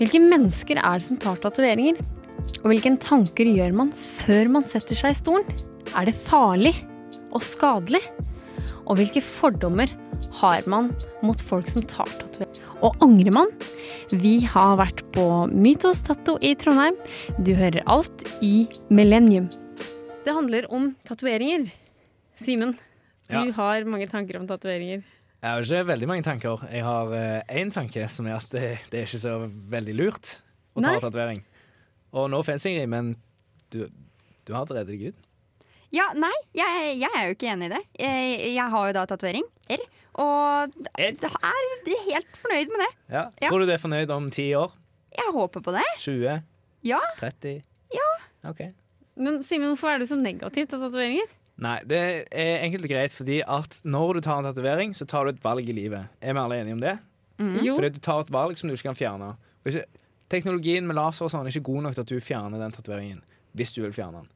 Hvilke mennesker er det som tar tatoveringer? Og hvilke tanker gjør man før man setter seg i stolen? Er det farlig og skadelig? Og hvilke fordommer har man mot folk som tar tatoveringer? Og angrer man? Vi har vært på Mytos Tatto i Trondheim. Du hører alt i Millennium. Det handler om tatoveringer. Simen, du Ja. har mange tanker om tatoveringer. Jeg har ikke veldig mange tanker. Jeg har én tanke, som er at det, det er ikke så veldig lurt å ta tatovering. Og nå fins Ingrid, men du, du har allerede deg ut. Ja, nei, jeg, jeg er jo ikke enig i det. Jeg, jeg har jo da tatovering. R. Og er helt fornøyd med det. Ja. Ja. Tror du du er fornøyd om ti år? Jeg håper på det. 20? Ja. 30? Ja. OK. Men Simen, hvorfor er du så negativ til tatoveringer? Nei, det er enkelt og greit fordi at når du tar en tatovering, så tar du et valg i livet. Er vi alle enige om det? Jo. Fordi du tar et valg som du ikke kan fjerne. Ikke, teknologien med laser og sånn er ikke god nok til at du fjerner den tatoveringen. Hvis du vil fjerne den.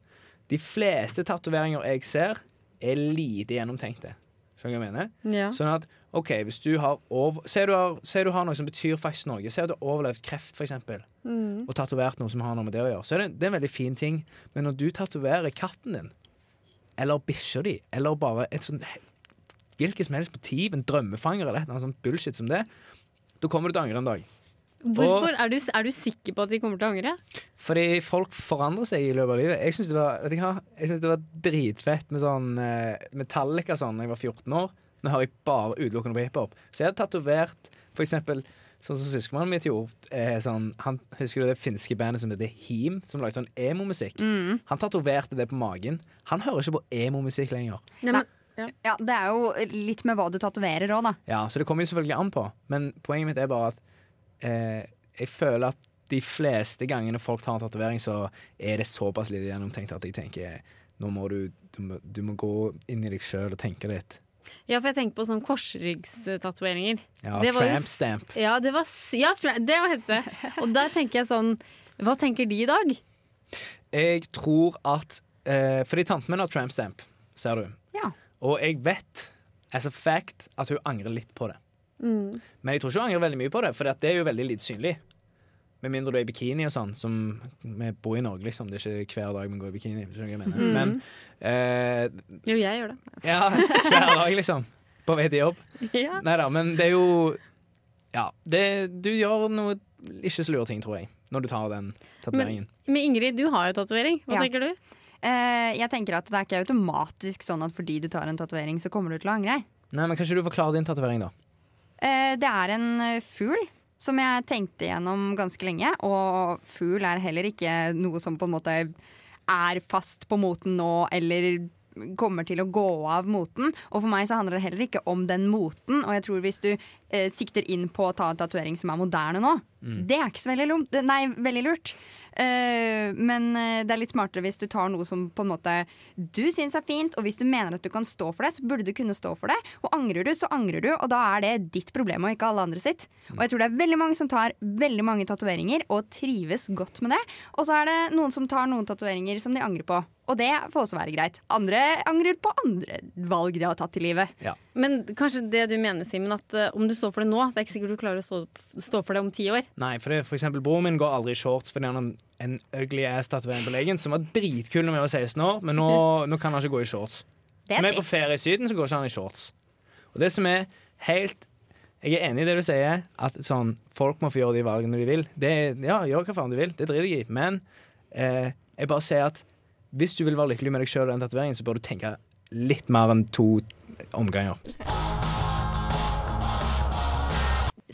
De fleste tatoveringer jeg ser, er lite gjennomtenkte. Skjønner du hva jeg mener? Ja. Sånn at, ok, hvis du har over... Se du har, se du har noe som betyr faktisk noe. Se at du har overlevd kreft, for eksempel. Mm. Og tatovert noe som har noe med det å gjøre. Så er det, det er en veldig fin ting. Men når du tatoverer katten din, eller bikkja di, eller bare et sånt hvilket som helst motiv, en drømmefanger eller noe sånt bullshit som det, da kommer du til å angre en dag. Hvorfor? Er du, er du sikker på at de kommer til å angre? Fordi folk forandrer seg i løpet av livet. Jeg syns det, det var dritfett med sånn uh, Metallica sånn da jeg var 14 år. Nå hører jeg bare utelukkende på hiphop. Så jeg har tatovert for eksempel Sånn som søskenmannen min gjorde. Eh, sånn, han, husker du det finske bandet som heter Heem, som lagde sånn emo-musikk? Mm. Han tatoverte det på magen. Han hører ikke på emo-musikk lenger. Nei, men, Ja, Det er jo litt med hva du tatoverer òg, da. Ja, Så det kommer jo selvfølgelig an på. Men poenget mitt er bare at eh, jeg føler at de fleste gangene folk tar en tatovering, så er det såpass lite gjennomtenkt at jeg tenker nå må du, du, må, du må gå inn i deg sjøl og tenke litt. Ja, for jeg tenker på sånn korsryggstatoveringer. Ja, Det var Tramp stamp. Ja, det var, ja, det var hette. Og der tenker jeg sånn Hva tenker de i dag? Jeg tror at eh, Fordi tanten min har tramp stamp, ser du. Ja. Og jeg vet as a fact at hun angrer litt på det. Mm. Men jeg tror ikke hun angrer veldig mye på det, for det er jo veldig lite synlig. Med mindre du er i bikini og sånn, som vi bor i Norge, liksom. Det er ikke hver dag vi går i bikini. Skjønner du jeg mener? Mm. Men eh, Jo, jeg gjør det. ja, hver dag, liksom. På vei til jobb. Ja. Nei da, men det er jo Ja. Det, du gjør noe ikke så lure ting, tror jeg, når du tar den tatoveringen. Men Ingrid, du har jo tatovering. Hva Ja. tenker du? Eh, jeg tenker at Det er ikke automatisk sånn at fordi du tar en tatovering, så kommer du til å angre. Nei, men Kan ikke du forklare din tatovering, da? Eh, det er en eh, fugl som jeg tenkte gjennom ganske lenge. Og fugl er heller ikke noe som på en måte er fast på moten nå, eller kommer til å gå av moten. Og for meg så handler det heller ikke om den moten. Og jeg tror hvis du eh, sikter inn på å ta en tatovering som er moderne nå, det er ikke så veldig, lum- nei, veldig lurt. Eh, men eh, det er litt smartere hvis du tar noe som på en måte du syns er fint, og hvis du mener at du kan stå for det, så burde du kunne stå for det. Og angrer du, så angrer du, og da er det ditt problem og ikke alle andre sitt. Og jeg tror det er veldig mange som tar veldig mange tatoveringer og trives godt med det. Og så er det noen som tar noen tatoveringer som de angrer på. Og det får også være greit. Andre angrer på andre valg de har tatt i livet. Men kanskje det du mener, Simen, at uh, om du står for det nå, det er ikke sikkert du klarer å stå, stå for det om ti år. Nei, for, det, for eksempel broren min går aldri i shorts fordi han har en, ugly ass-tatovering på legen som var dritkul da vi var 16 år, men nå, nå kan han ikke gå i shorts. Det er Som er på ferie i Syden, så går ikke han i shorts. Og det som er helt Jeg er enig i det du sier, at sånn, folk må få gjøre de valgene de vil. Det, ja, gjør hva faen du vil, det driter jeg i. Men eh, jeg bare sier at hvis du vil være lykkelig med deg sjøl og den tatoveringen, så bør du tenke litt mer enn to omganger.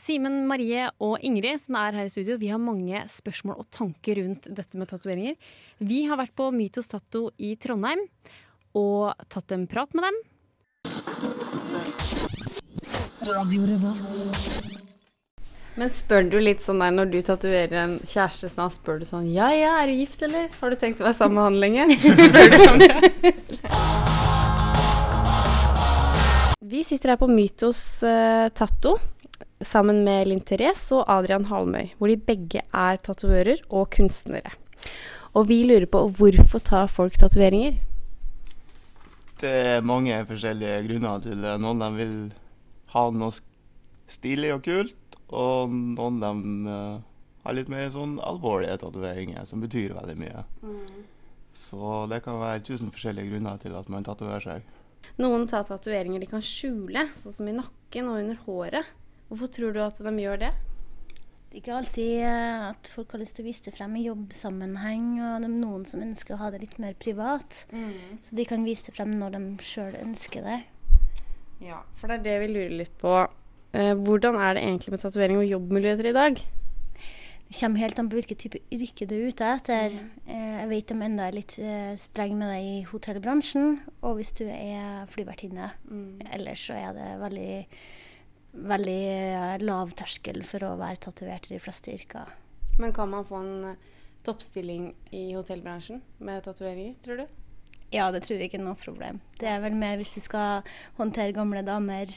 Simen, Marie og Ingrid, som er her i studio, vi har mange spørsmål og tanker rundt dette med tatoveringer. Vi har vært på Mytos Tatto i Trondheim og tatt en prat med dem. Men spør du litt sånn der når du tatoverer en kjæreste snart, spør du sånn Ja ja, er du gift, eller? Har du tenkt å være sammen med han lenge? spør du om det. Vi sitter her på Mytos uh, Tatto sammen med Linn Therese og Adrian Halmøy, hvor de begge er tatoverer og kunstnere. Og vi lurer på hvorfor tar folk tatoveringer? Det er mange forskjellige grunner til det. Noen de vil ha noe stilig og kult, og noen av dem har litt mer sånn alvorlige tatoveringer som betyr veldig mye. Så det kan være tusen forskjellige grunner til at man tatoverer seg. Noen tar tatoveringer de kan skjule, sånn som i nakken og under håret. Hvorfor tror du at de gjør det? Det er ikke alltid eh, at folk har lyst til å vise det frem i jobbsammenheng, og det er noen som ønsker å ha det litt mer privat. Så de kan vise det frem når de sjøl ønsker det. Ja, for det er det vi lurer litt på. Eh, hvordan er det egentlig med tatovering og jobbmuligheter i dag? Det kommer helt an på hvilken type yrke du er ute etter. Eh, Jeg vet de enda er litt strenge streng med deg i hotellbransjen, og hvis du er flyvertinne. Ellers så er det veldig, veldig eh, lav terskel for å være tatovert i de fleste yrker. Men kan man få en eh, toppstilling i hotellbransjen med tatoveringer, tror du? Ja, det tror jeg ikke er noe problem. Det er vel mer hvis du skal håndtere gamle damer,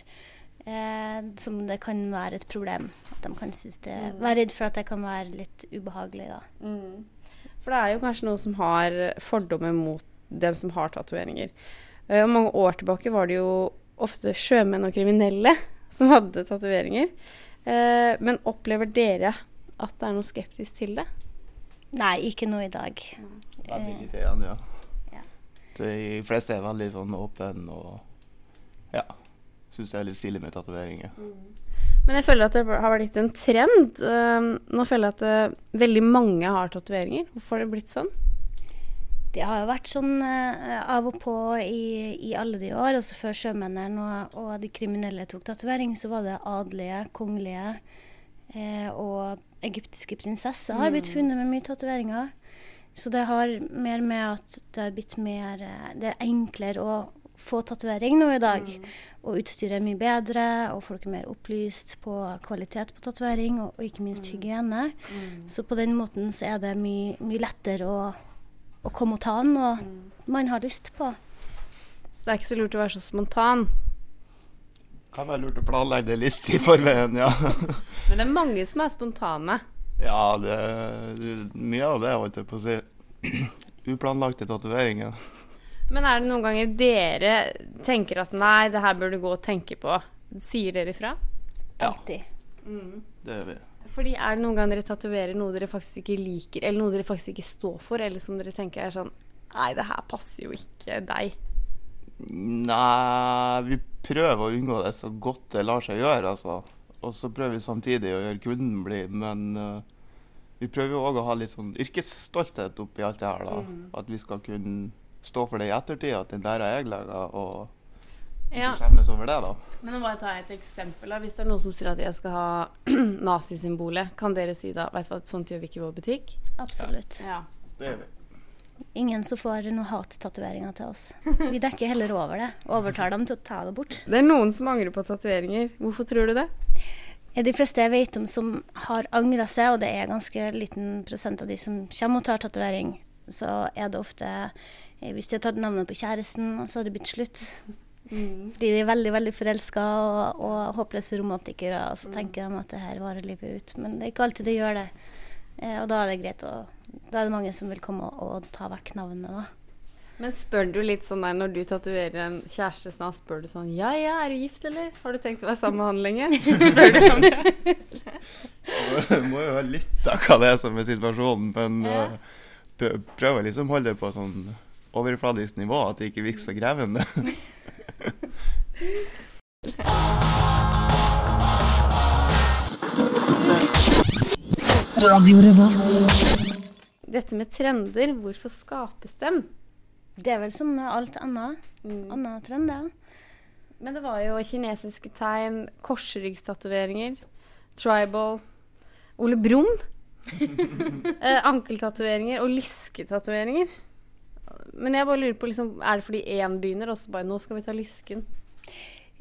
eh, som det kan være et problem. At de kan synes det Være redd for at det kan være litt ubehagelig, da. For det er jo kanskje noen som har fordommer mot dem som har tatoveringer. Eh, og mange år tilbake var det jo ofte sjømenn og kriminelle som hadde tatoveringer. Eh, men opplever dere at det er noe skeptisk til det? Nei, ikke noe i dag. Veldig Eh, lite igjen, ja. ja. De fleste er veldig sånn åpne og ja, syns det er litt stilig med tatoveringer. Men jeg føler at det har blitt en trend. Eh, nå føler jeg at eh, veldig mange har tatoveringer. Hvorfor har det blitt sånn? Det har jo vært sånn uh, av og på i, i alle de år. Altså før sjømennene og, og de kriminelle tok tatovering, så var det adelige, kongelige eh, og egyptiske prinsesser har blitt funnet med mye tatoveringer. Så det har mer med at det har blitt mer Det er enklere å få tatovering nå i dag. Og utstyret er mye bedre, og folk er mer opplyst på kvalitet på tatovering, og, og ikke minst hygiene. Så på den måten så er det mye, mye lettere å, å komme og ta den, og man har lyst på. Så det er ikke så lurt å være så spontan. Kan være lurt å planlegge det litt i forveien, ja. Men det er mange som er spontane. ja, det mye av det, holdt jeg på å si. Uplanlagte tatoveringer. Men er det noen ganger dere tenker at nei, det her bør du gå og tenke på? Sier dere ifra? Ja. Mm. Det gjør vi. Fordi er det noen ganger dere tatoverer noe dere faktisk ikke liker, eller noe dere faktisk ikke står for, eller som dere tenker er sånn Nei, det her passer jo ikke deg. Nei, vi prøver å unngå det så godt det lar seg gjøre, altså. Og så prøver vi samtidig å gjøre kunden blid, men uh, vi prøver jo òg å ha litt sånn yrkesstolthet oppi alt det her, da. At vi skal kunne stå for det i ettertid, at den der er jeg laga, og ikke Ja. skjemmes over det, da. Men nå bare ta et eksempel. da. Hvis det er noen som sier at jeg skal ha nazisymbolet, kan dere si da vet du hva, sånt gjør vi ikke i vår butikk? Absolutt. Ja. Det gjør vi. Ingen som får noe hattatoveringer til oss. Vi dekker heller over det. Overtar dem til å ta det bort. Det er noen som angrer på tatoveringer. Hvorfor tror du det? Ja, De fleste jeg vet om som har angra seg, og det er ganske liten prosent av de som kommer og tar tatovering, så er det ofte hvis de hadde tatt navnet på kjæresten, så hadde det blitt slutt. Fordi de er veldig veldig forelska og, og håpløse romantikere, og så tenker de at det her varer livet ut. Men det er ikke alltid det gjør det. Eh, og da er det greit å Da er det mange som vil komme og, og ta vekk navnet, da. Men spør du litt sånn der når du tatoverer en kjæreste snart, spør du sånn Ja, ja, er du gift, eller? Har du tenkt å være sammen med han lenge? Spør du om det? Det må jo være litt av hva det er som er situasjonen, men Ja. eh, prøver liksom å holde det på sånn overfladisk nivå, at det ikke virker så grevende. Dette med trender, hvorfor skapes dem? Det er vel som alt annet. Andre trender. Men det var jo kinesiske tegn, korsryggstatoveringer, tribal Ole Brumm. eh, ankeltatoveringer og lysketatoveringer. Men jeg bare lurer på, liksom, er det fordi én begynner, og så bare nå skal vi ta lysken?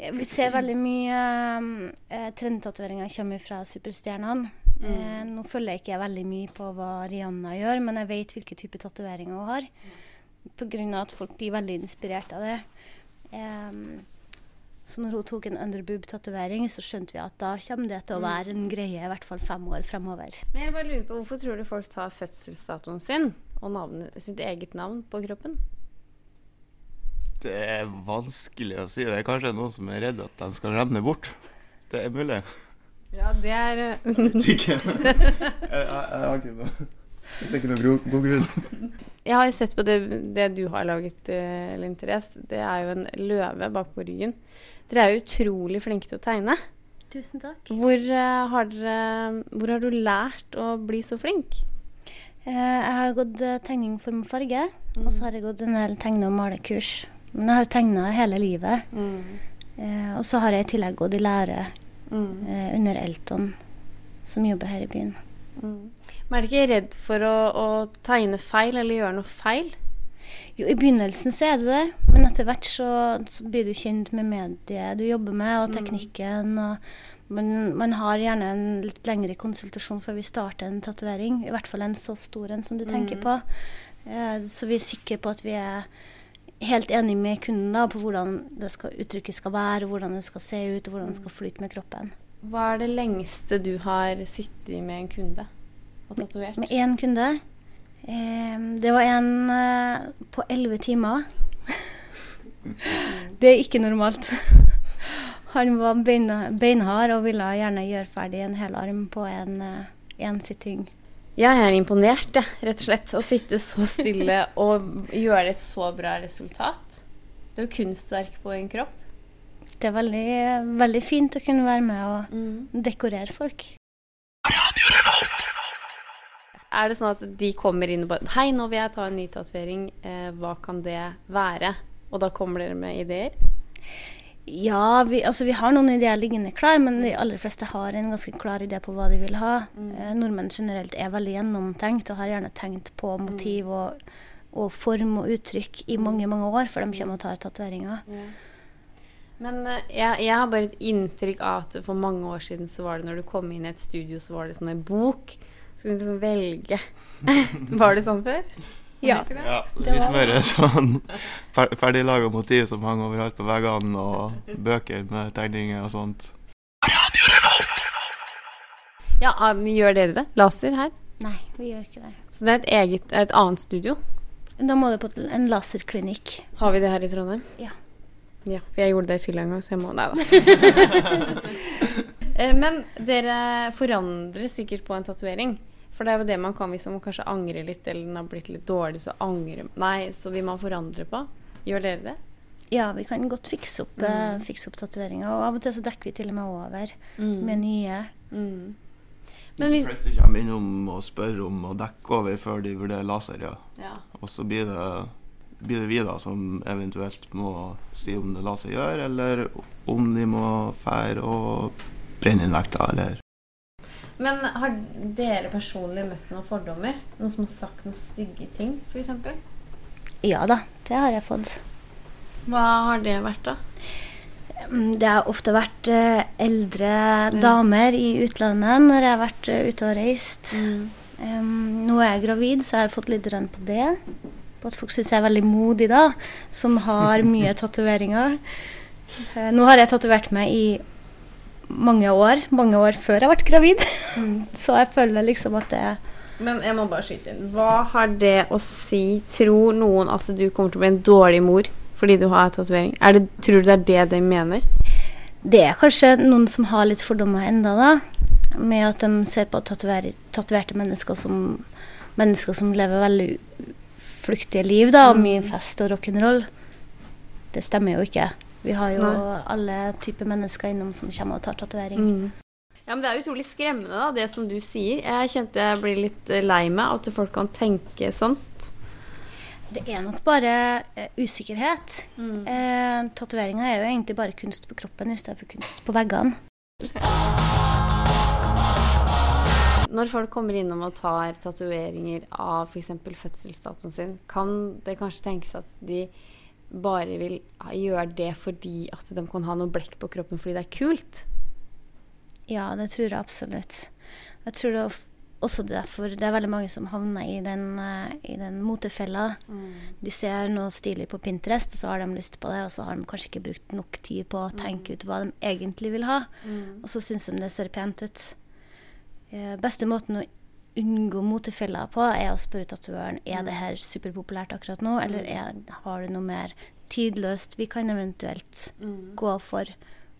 Vi ser veldig mye eh, trendtatoveringer kommer fra superstjernene. Eh, nå følger jeg ikke veldig mye på hva Rihanna gjør, men jeg vet hvilke type tatoveringer hun har. Av at folk blir veldig inspirert av det. Em, så når hun tok en underboob-tatovering, så skjønte vi at da kommer det til å være en greie i hvert fall fem år fremover. Men jeg bare lurer på, Hvorfor tror du folk tar fødselsdatoen sin og navnet, sitt eget navn på kroppen? Det er vanskelig å si. Det er kanskje noen som er redd at de skal revne bort. Det er mulig. Ja, det er Jeg vet Ikke. jeg, jeg, jeg har ikke noe Jeg ser ikke noe god grunn. Jeg har sett på det, det du har laget, eh, Linn Therese. Det er jo en løve bak på ryggen. Dere er utrolig flinke til å tegne. Tusen takk. Hvor, uh, har, dere, hvor har du lært å bli så flink? Eh, jeg har gått eh, tegning, form og farge, og så har jeg gått en del tegne- og malekurs. Men jeg har tegna hele livet. Eh, og så har jeg i tillegg gått i lære Mm. eh, under Elton, som jobber her i byen. Mm. Men er du ikke redd for å, å tegne feil eller gjøre noe feil? Jo, i begynnelsen så er du det, men etter hvert så, så blir du kjent med mediet du jobber med, og teknikken. Og man, man har gjerne en litt lengre konsultasjon før vi starter en tatovering. I hvert fall en så stor en som du tenker på. Eh, så vi er sikre på at vi er helt enige med kunden da, på hvordan det skal, uttrykket skal være, hvordan det skal se ut, og hvordan det skal flyte med kroppen. Hva er det lengste du har sittet med en kunde og tatovert? Med én kunde. Eh, det var en eh, på elleve timer. det er ikke normalt. Han var beinhard og ville gjerne gjøre ferdig en hel arm på en, eh, en sitting. Jeg er imponert, jeg, rett og slett. Å sitte så stille og gjøre et så bra resultat. Det er jo kunstverk på en kropp. Det er veldig, veldig fint å kunne være med og dekorere folk. Er det sånn at de kommer inn og bare Hei, nå vil jeg ta en ny tatovering. Eh, hva kan det være? Og da kommer dere med ideer? Ja, vi, altså vi har noen ideer liggende klar, men de aller fleste har en ganske klar idé på hva de vil ha. Eh, nordmenn generelt er veldig gjennomtenkt og har gjerne tenkt på motiv og, og form og uttrykk i mange, mange år før de kommer og tar tatoveringer. Men eh, jeg, jeg har bare et inntrykk av at for mange år siden så var det når du kom inn i et studio, så var det sånn en bok. Så kunne du liksom velge. var det sånn før? Ja. Ja, litt mer sånn fer ferdiglaga motiv som hang overalt på veggene, og bøker med tegninger og sånt. Ja, ah, gjør dere det? Laser her? Nei, vi gjør ikke det. Så det er et eget, et annet studio? Da må du på en laserklinikk. Har vi det her i Trondheim? Ja. Ja, for jeg gjorde det i fylla en gang, så jeg må Nei da. Eh, Men dere forandrer sikkert på en tatovering. For det er jo det man kan hvis man kanskje angrer litt, eller den har blitt litt dårlig, så angrer Nei, så vil man forandre på. Gjør dere det? Ja, vi kan godt fikse opp, mm. fikse opp tatoveringer. Og av og til så dekker vi til og med over med nye. Mm. De Men hvis fleste kommer innom og spør om å dekke over før de vurderer laser, ja. ja. Og så blir det, blir det vi da som eventuelt må si om det lar seg gjøre, eller om de må fære og brenne inn vekta, eller Men har dere personlig møtt noen fordommer? Noen som har sagt noen stygge ting, f.eks.? Ja da, det har jeg fått. Hva har det vært, da? Mm, Det har ofte vært eh, eldre damer i utlandet når jeg har vært eh, ute og reist. Em, nå er jeg gravid, så jeg har fått litt rønn på det. På at folk syns jeg er veldig modig, da, som har mye tatoveringer. Uh, nå har jeg tatovert meg i mange år, mange år før jeg ble gravid. så jeg føler liksom at det Men jeg må bare skyte inn. Hva har det å si? Tror noen at du kommer til å bli en dårlig mor fordi du har tatovering? Er Tror du det er det de mener? Det er kanskje noen som har litt fordommer enda da, med at de ser på tatover- tatoverte mennesker som mennesker som lever veldig flyktige liv, da, og mye fest og rock'n'roll. Det stemmer jo ikke. Vi har jo Nei. alle typer mennesker innom som kommer og tar tatovering. Mm. Ja, men Det er utrolig skremmende, da, det som du sier. Jeg kjente jeg blir litt eh, lei meg at folk kan tenke sånt. Det er nok bare uh, usikkerhet. Mm. Eh, Tatoveringer er jo egentlig bare kunst på kroppen i stedet for kunst på veggene. Når folk kommer innom og tar tatoveringer av f.eks. fødselsdatoen sin, kan det kanskje tenkes at de bare vil gjøre det fordi at de kan ha noe blekk på kroppen fordi det er kult? Ja, det tror jeg absolutt. Jeg tror det er også derfor det er veldig mange som havner i den, eh, i den motefella. De ser noe stilig på Pinterest, og så har de lyst på det, og så har de kanskje ikke brukt nok tid på å tenke ut hva de egentlig vil ha. Og så syns de det ser pent ut. Eh, beste måten å unngå motefeller på, er å spørre tatovøren er det her superpopulært akkurat nå, eller er, har du noe mer tidløst vi kan eventuelt gå for,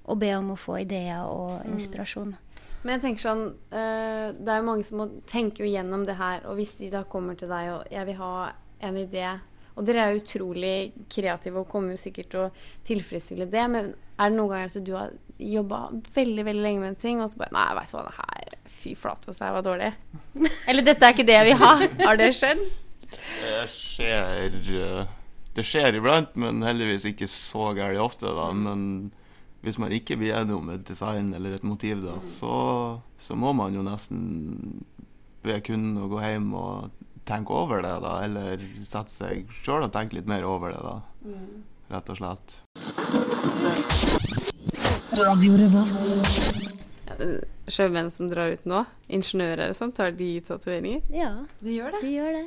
og be om å få ideer og inspirasjon. Men jeg tenker sånn eh, Det er jo mange som må tenke gjennom det her, og hvis de da kommer til deg og 'jeg vil ha en idé' Og dere er utrolig kreative og kommer jo sikkert til å tilfredsstille det, men er det noen ganger at du har jobba veldig veldig lenge med en ting, og så bare 'Nei, veit du hva, det her Fy flate, så det her var dårlig'. Eller 'dette er ikke det jeg vil ha'. Har det skjedd? Det skjer eh, Det skjer iblant, men heldigvis ikke så gærent ofte, da. Men hvis man ikke blir enig om et design eller et motiv, da, så, så må man jo nesten be kunden å gå hjem og tenke over det, da. Eller sette seg sjøl og tenke litt mer over det, da. Rett og slett. Sjømenn som drar ut nå, ingeniører og sånn, tar de tatoveringer? Ja, De gjør det. de gjør det.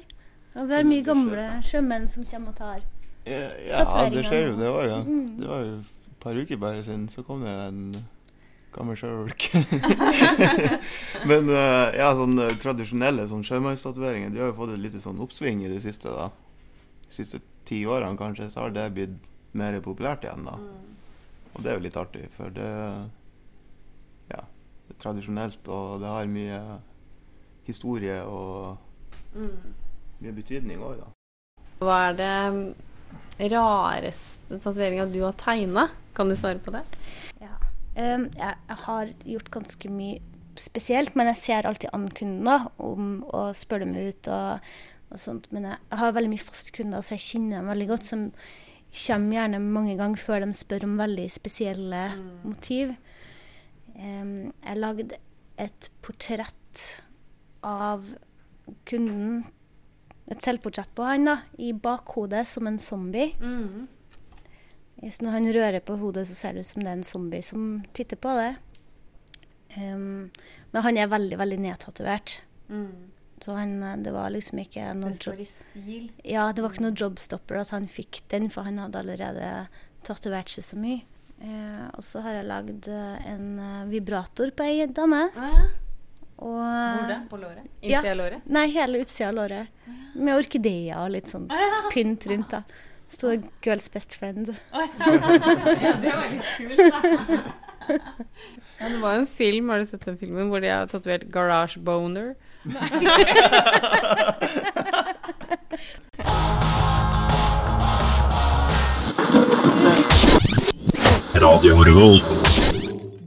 Og vi har mye gamle sjømenn som kommer og tar. Ja, ja det Tatoveringer. skjer jo. Det var jo, Mm. det var jo et par uker bare siden, så kom det en gammel sjøulk. Men eh, ja, sånn eh, tradisjonelle sånn sjømannstatoveringer, de har jo fått et lite sånn oppsving i det siste, da. De siste ti årene kanskje, så har det blitt mer populært igjen, da. Og det er jo litt artig, for det Ja, tradisjonelt, og det har mye historie og mye betydning òg, da. Hva er det mm, rareste tatoveringa du har tegna? Kan du svare på det? Ja. Um, jeg, har gjort ganske mye spesielt, men jeg ser alltid an kundene om å spørre dem ut og, og sånt. Men jeg, jeg har veldig mye fastkunder, så jeg kjenner dem veldig godt, som kommer gjerne mange ganger før de spør om veldig spesielle motiv. Jeg lagde et portrett av kunden, et selvportrett på han da, i bakhodet som en zombie. Så når han rører på hodet, så ser det ut som det er en zombie som titter på det. Um, men han er veldig, veldig nedtatovert. Så han, eh, det var liksom ikke noe job, i stil. ja, det var ikke noe jobstopper at han fikk den, for han hadde allerede tatovert seg så mye. Eh, og så har jeg lagd eh, en eh, vibrator på ei dame. Og, Hvor det? På låret? Ja. Innsida av låret? Nei, hele utsida av låret. Med orkideer og litt sånn pynt rundt. da. Så 'Girls best friend'. Ja, det var litt kult, da. ja, det var en film, har du sett den filmen, hvor de har tatovert 'Garage Boner'? Radio Revolt.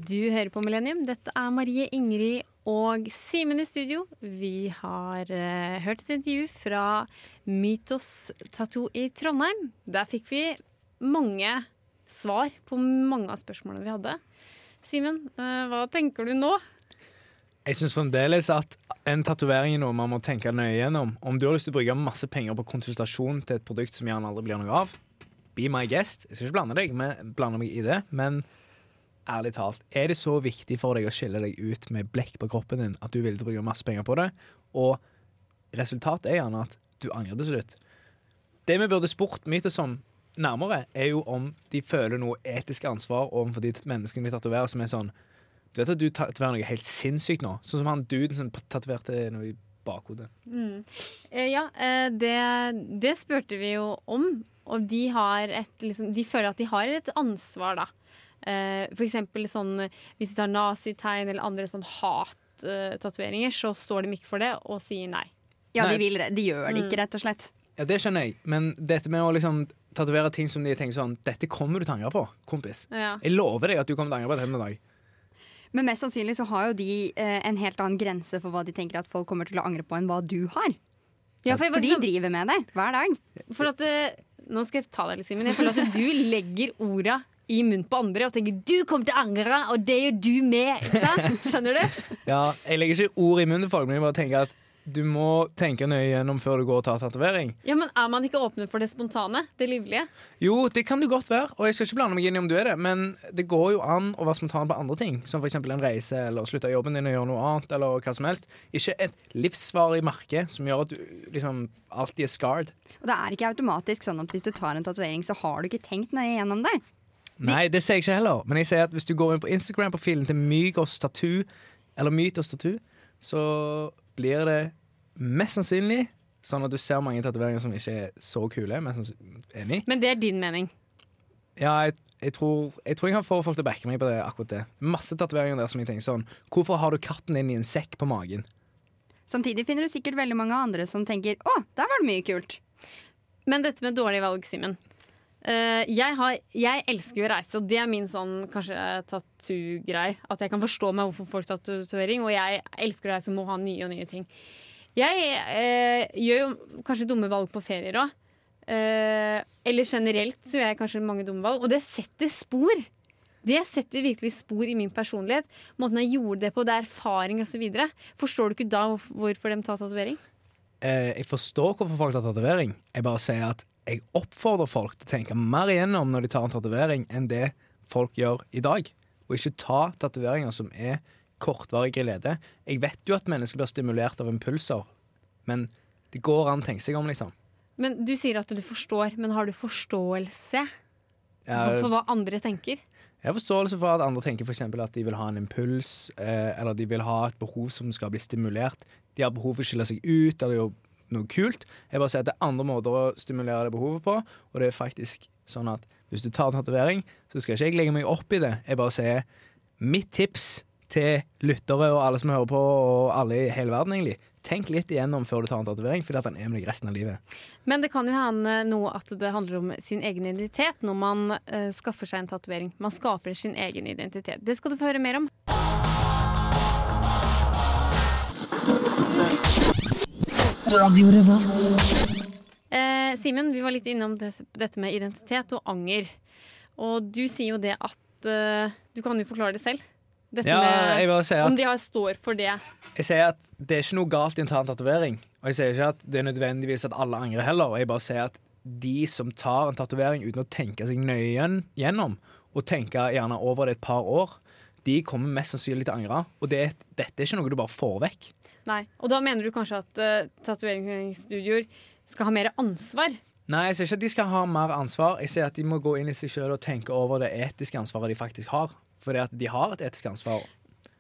Du hører på Millennium. Dette er Marie Ingrid og Simen i studio. Vi har uh, hørt et intervju fra Mytos Tattoo i Trondheim. Der fikk vi mange svar på mange av spørsmålene vi hadde. Simen, uh, hva tenker du nå? Jeg syns fremdeles at en tatovering er noe man må tenke nøye gjennom. Om du har lyst til å bruke masse penger på konsultasjon til et produkt som gjerne aldri blir noe av, be my guest. Jeg skal ikke blande, deg med, blande meg i det, men ærlig talt, er det så viktig for deg å skille deg ut med blekk på kroppen din at du vil villig bruke masse penger på det, og resultatet er gjerne at du angrer til slutt. Det vi burde spurt Mytos om nærmere, er jo om de føler noe etisk ansvar overfor de menneskene de tatoverer, som er sånn Du vet at du tatoverer noe helt sinnssykt nå? Sånn som han duden som tatoverte noe bakhodet. Eh, ja, eh, det, det spurte vi jo om. Og de, har et, liksom, de føler at de har et ansvar, da. Eh, eksempel sånn hvis de tar nazitegn eller andre sånn hat-tatoveringer, så står de ikke for det og sier nei. Ja, Nei. de, vil, de gjør det ikke, rett og slett. Ja, det skjønner jeg, men dette med å liksom tatovere ting som de tenker sånn Dette kommer du til å angre på, kompis. Ja. Jeg lover deg at du kommer til å angre på det en dag. Men mest sannsynlig så har jo de eh, en helt annen grense for hva de tenker at folk kommer til å angre på, enn hva du har. Ja, for, jeg, For de liksom- driver med det hver dag. for at eh, Nå skal jeg ta deg litt, Simen. Jeg føler at du legger orda i munnen på andre og tenker 'du kommer til å angre', og det gjør du med. Ikke sant? Skjønner du? Ja, jeg legger ikke ord i munnen på folk, men jeg bare tenker at du må tenke nøye gjennom før du går og tar tatovering. Ja, Men er man ikke åpne for det spontane? Det livlige? Jo, det kan du godt være, og jeg skal ikke blande meg inn i om du er det, men det går jo an å være spontan på andre ting, som f.eks. en reise, eller slutte jobben din og gjøre noe annet, eller hva som helst. Ikke et livsvarig merke som gjør at du liksom alltid er scarred. Og det er ikke automatisk sånn at hvis du tar en tatovering, så har du ikke tenkt nøye gjennom det. Nei, det sier jeg ikke heller. Men jeg sier at hvis du går inn på Instagram-profilen til Mygos Tattoo, eller Mytos Tattoo, så blir det mest sannsynlig sånn at du ser mange tatoveringer som ikke er så kule. Men som enig. Men det er din mening. Ja, jeg, jeg, tror, jeg tror jeg kan få folk til å backe meg på det, akkurat det. Masse tatoveringer der som jeg tenker sånn Hvorfor har du katten din i en sekk på magen? Samtidig finner du sikkert veldig mange andre som tenker å, der var det mye kult. Men dette med dårlig valg, Simen. Eh, jeg, har, jeg elsker å reise, og det er min sånn kanskje tattoo-greie. At jeg kan forstå meg hvorfor folk tar tatovering, og jeg elsker å reise og må ha nye og nye ting. Jeg eh, gjør jo kanskje dumme valg på ferier òg. eller generelt så gjør jeg kanskje mange dumme valg, og det setter spor. Det setter virkelig spor i min personlighet. Måten jeg gjorde det på, det er erfaring osv. Forstår du ikke da hvorfor de tar tatovering? Eh, jeg forstår hvorfor folk tar tatovering. Jeg bare sier at jeg oppfordrer folk til å tenke mer igjennom når de tar en tatovering, enn det folk gjør i dag. Og ikke ta tatoveringer som er kortvarig glede. Jeg vet jo at mennesker blir stimulert av impulser, men det går an å tenke seg om, liksom. Men Du sier at du forstår, men har du forståelse for hva andre tenker? jeg har forståelse for at andre tenker for eksempel at de vil ha en impuls, eh, eller de vil ha et behov som skal bli stimulert. De har behov for å skille seg ut eller gjøre noe kult. Jeg bare sier at det er andre måter å stimulere det behovet på, og det er faktisk sånn at hvis du tar en tatovering, så skal ikke jeg legge meg opp i det. Jeg bare sier mitt tips til lyttere og alle som hører på, og alle i hele verden, egentlig. Tenk litt igjennom før du tar en tatovering, fordi at den er med deg resten av livet. Men det kan jo hende noe at det handler om sin egen identitet når man uh, skaffer seg en tatovering. Man skaper sin egen identitet. Det skal du få høre mer om. Eh, Simen, vi var litt innom det, dette med identitet og anger. Og du sier jo det at eh, Du kan jo forklare det selv. Dette Ja, med jeg bare sier om de har, står for det. Jeg sier at det er ikke noe galt i å ta en tatovering. Og jeg sier ikke at det er nødvendigvis at alle angrer heller. Jeg bare sier at de som tar en tatovering uten å tenke seg nøye gjennom, og tenke gjerne over det et par år, de kommer mest sannsynlig til å angre. Og det, dette er ikke noe du bare får vekk. Nei. Og da mener du kanskje at uh, tatoveringsstudioer skal ha mer ansvar? Nei, jeg ser ikke at de skal ha mer ansvar. Jeg ser at de må gå inn i seg sjøl og tenke over det etiske ansvaret de faktisk har. For det at de har et etisk ansvar.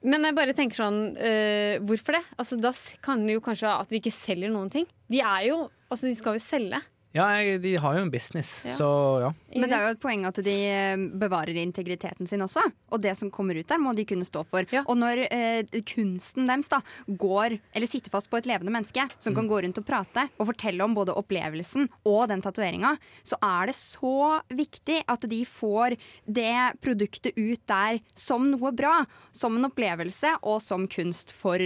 Men jeg bare tenker sånn, uh, hvorfor det? Altså, da kan det jo kanskje at de ikke selger noen ting. De er jo, altså de skal jo selge. Ja, jeg, de har jo en business, Ja. så ja. Men det er jo et poeng at de eh, bevarer integriteten sin også. Og det som kommer ut der, må de kunne stå for. Ja. Og når eh, kunsten deres da går, eller sitter fast på et levende menneske, som kan gå rundt og prate og fortelle om både opplevelsen og den tatoveringa, så er det så viktig at de får det produktet ut der som noe bra. Som en opplevelse og som kunst for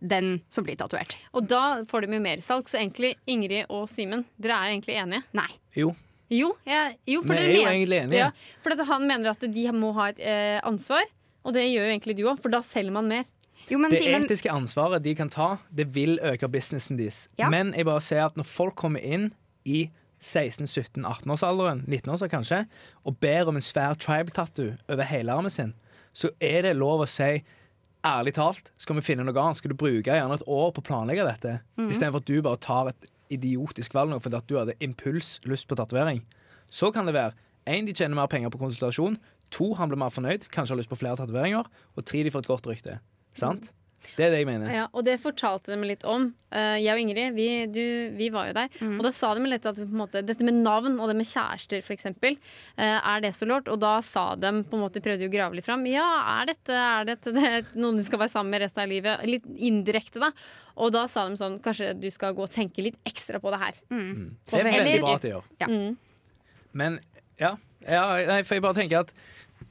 den som blir tatovert. Og da får de jo mersalg. Så egentlig, Ingrid og Simen, dere er egentlig enige? Nei. Jo. Jo, jeg, jo for Vi er jo mener- egentlig enige. Ja, for at han mener at de må ha et eh, ansvar, og det gjør jo egentlig du òg, for da selger man mer. Jo, men Det Simon... etiske ansvaret de kan ta, det vil øke businessen deres. Ja. Men jeg bare ser at når folk kommer inn i 16-17-18-årsalderen, 19-årsalderen kanskje, og ber om en svær tribe-tattoo over hele armen sin, så er det lov å si ærlig talt, skal vi finne noe annet? Skal du bruke gjerne et år på å planlegge dette, istedenfor at du bare tar et idiotisk valg nå fordi at du hadde impulslyst på tatovering? Så kan det være én, de tjener mer penger på konsultasjon. To, han blir mer fornøyd, kanskje har lyst på flere tatoveringer. Og tre, de får et godt rykte. Sant? Det er det jeg mener. Ja, og det fortalte de meg litt om. Eh, jeg og Ingrid vi, du, vi var jo der. Og da sa de litt at på en måte, dette med navn og det med kjærester, f.eks., uh, er det så lort? Og da sa de på en måte, prøvde jo å grave litt fram. Ja, er dette, er dette det, er noen du skal være sammen med resten av livet? Litt indirekte, da. Og da sa de sånn Kanskje du skal gå og tenke litt ekstra på det her. Det er veldig bra at de gjør. Ja. Mm. Men ja, ja nei, for jeg bare tenker at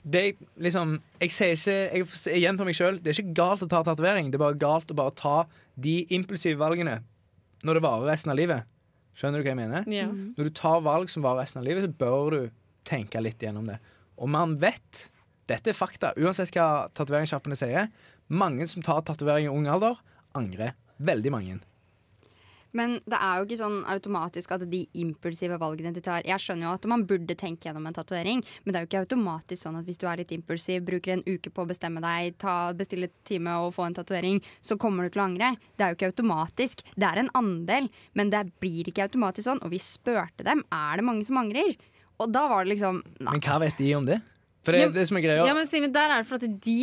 det liksom Jeg sier ikke Jeg, jeg gjentar meg sjøl. Det er ikke galt å ta tatovering. Det er bare galt å bare ta de impulsive valgene når det varer resten av livet. Skjønner du hva jeg mener? Ja. Når du tar valg som varer resten av livet, så bør du tenke litt gjennom det. Og man vet Dette er fakta. Uansett hva tatoveringssjappene sier. Mange som tar tatovering i ung alder, angrer. Veldig mange. Men det er jo ikke sånn automatisk at de impulsive valgene de tar Jeg skjønner jo at man burde tenke gjennom en tatovering, men det er jo ikke automatisk sånn at hvis du er litt impulsiv, bruker en uke på å bestemme deg, ta, bestille time og få en tatovering, så kommer du til å angre. Det er jo ikke automatisk. Det er en andel, men det blir ikke automatisk sånn. Og vi spurte dem er det mange som angrer. Og da var det liksom Nei. Men hva vet de om det? For det Ja, det som er greia. Ja, men Simon, der er det for at de,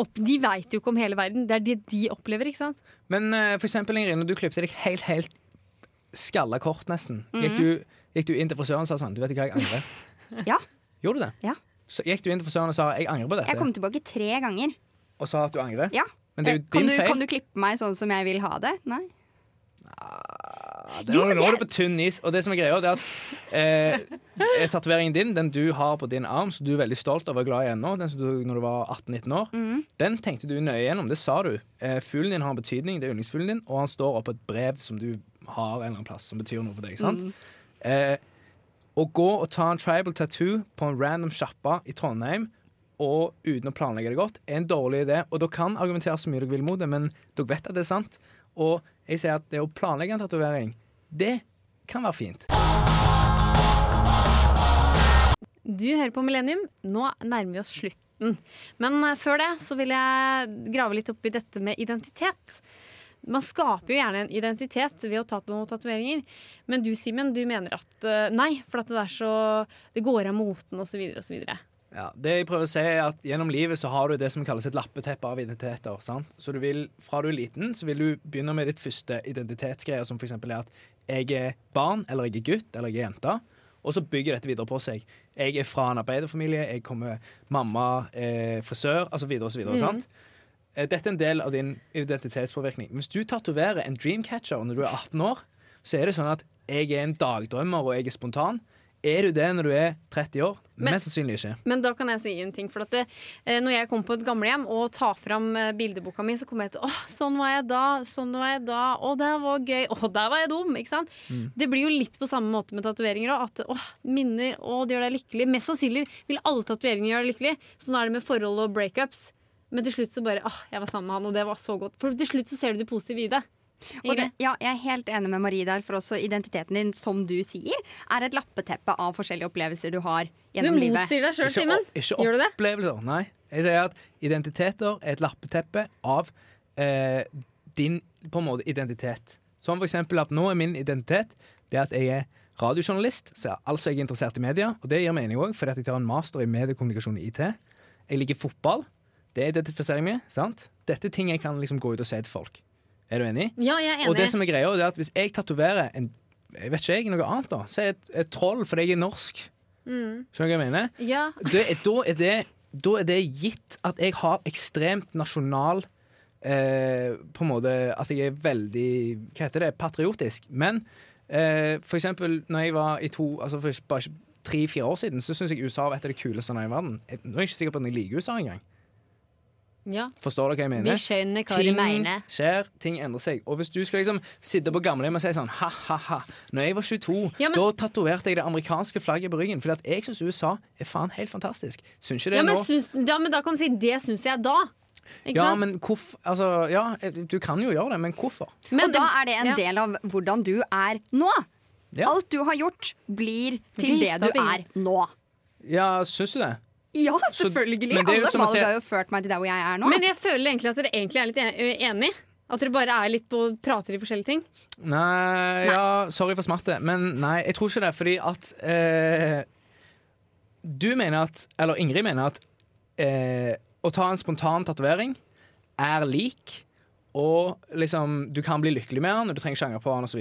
opp, de veit jo ikke om hele verden. Det er det de opplever, ikke sant? Men uh, for eksempel, Ingrid, når du klippte deg helt, helt skalla kort nesten, gikk, du, gikk du inn til frisøren og sa sånn Du vet ikke hva jeg angrer? Ja. Gjorde du det? Ja. Så gikk du inn til frisøren og sa 'jeg angrer på dette', Jeg kom tilbake tre ganger. og sa at du angrer? Ja. Men det er jo Eh, kan, din du, feil. kan du klippe meg sånn som jeg vil ha det? Nei. Ja, det, nå er du på tynn is. Og det som er greia, det er at eh, tatoveringen din, den du har på din arm, som du er veldig stolt av og glad i ennå, den som du når du var 18-19 år, mm. den tenkte du nøye gjennom. Det sa du. Eh, fuglen din har en betydning, det er yndlingsfuglen din, og han står oppå et brev som du har en eller annen plass, som betyr noe for deg. sant? Mm. Eh, å gå og ta en tribal tattoo på en random sjappa i Trondheim og uten å planlegge det godt, er en dårlig idé. Og dere kan argumentere så mye dere vil mot det, men dere vet at det er sant. Og jeg sier at det å planlegge en tatovering, det kan være fint. Du hører på Millennium. Nå nærmer vi oss slutten. Men eh, før det så vil jeg grave litt opp i dette med identitet. Man skaper jo gjerne en identitet ved å ta noen tatoveringer. Men du, Simen, du mener at eh, nei, for at det så Det går av moten osv. osv. Ja, det jeg prøver å si er at Gjennom livet så har du det som kalles et lappeteppe av identiteter. sant? Så du vil, Fra du er liten, så vil du begynne med ditt første identitetsgreier, som f.eks. er at jeg er barn, eller jeg er gutt, eller jeg er jente. Og så bygger dette videre på seg. Jeg er fra en arbeiderfamilie, jeg kommer mamma, eh, frisør, altså videre og så videre. sant? Eh, Dette er en del av din identitetspåvirkning. Hvis du tatoverer en dreamcatcher når du er 18 år, så er det sånn at jeg er en dagdrømmer og jeg er spontan. Er du det når du er 30 år? Men- Mest sannsynlig ikke. Men da kan jeg si en ting. For at det, eh, når jeg kommer på et gamlehjem og tar fram eh, bildeboka mi, så kommer jeg til åh, sånn var jeg da, sånn var jeg da, å, det var gøy, å, der var jeg dum. Ikke sant? Det blir jo litt på samme måte med tatoveringer òg. At åh, minner, å, det gjør deg lykkelig. Mest sannsynlig vil alle tatoveringer gjøre deg lykkelig. Sånn er det med forhold og breakups. Men til slutt så bare åh, jeg var sammen med han, og det var så godt. For til slutt så ser du det positive i det. Og det, ja, jeg er helt enig med Marie der, for også identiteten din, som du sier, er et lappeteppe av forskjellige opplevelser du har gjennom livet. motsier deg sjøl, Simen. ikke Gjør du det? opplevelser. Nei. Jeg sier at identiteter er et lappeteppe av eh, din på en måte identitet. Som for eksempel at nå er min identitet det at jeg er radiojournalist, så altså jeg er interessert i media. Og det gir mening òg, fordi at jeg tar en master i mediekommunikasjon i IT. Jeg liker fotball. Det identifiserer jeg med. sant? Dette er ting jeg kan liksom gå ut og si til folk. Er du enig? Ja, jeg er enig. Og det som er greia, er at hvis jeg tatoverer en jeg vet ikke jeg, noe annet, da. så er jeg et, et troll fordi jeg er norsk. Mm. Skjønner du hva jeg mener? Ja. det, da, er det, da er det gitt at jeg har ekstremt nasjonal eh, På en måte at jeg er veldig Hva heter det? Patriotisk. Men eh, for eksempel når jeg var i to Altså for bare tre-fire år siden, så syns jeg USA var et av de kuleste landene i verden. Nå er jeg ikke sikker på om jeg liker USA engang. Ja. Forstår dere hva jeg mener? Vi skjønner hva du ting mener. skjer, ting endrer seg. Og hvis du skal liksom sitte på gamlehjem og si sånn ha-ha-ha Når jeg var 22, Ja, men- da tatoverte jeg det amerikanske flagget på ryggen. Fordi at jeg syns USA er faen helt fantastisk. Syns ikke det Ja men, nå? syns, ja, men da kan du si det syns jeg da. Ikke Ja, sant? men hvorfor Altså, ja, du kan jo gjøre det, men hvorfor? Men og da er det en ja. del av hvordan du er nå. Ja, Alt du har gjort, blir til Vist det du er nå. ja syns du det? Ja, selvfølgelig. men det er Alle valg har jo ført meg til der hvor jeg er nå. Men jeg føler egentlig at dere egentlig er litt en- enig. At dere bare er litt på prater i forskjellige ting. Nei, ja, sorry for smertet, men nei, jeg tror ikke det. Fordi at eh, Du mener at Eller Ingrid mener at eh, å ta en spontan tatovering er lik. Og liksom, du kan bli lykkelig med han, og du trenger ikke angre på han osv.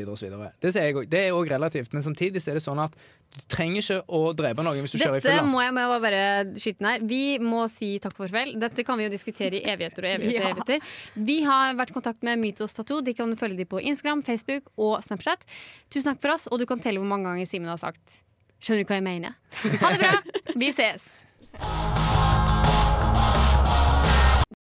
Det, jeg det er òg relativt, men samtidig er det sånn at du trenger ikke å drepe noen hvis du kjører i Dette fylla. må jeg må jeg bare skyte her. Vi må si takk for farvel. Dette kan vi jo diskutere i evigheter og evigheter. Ja. evigheter. Vi har vært i kontakt med Mytos Tattoo. De kan følge dem på Instagram, Facebook og Snapchat. Tusen takk for oss, og du kan telle hvor mange ganger Simen har sagt Skjønner du hva jeg mener? Ha det bra! Vi ses!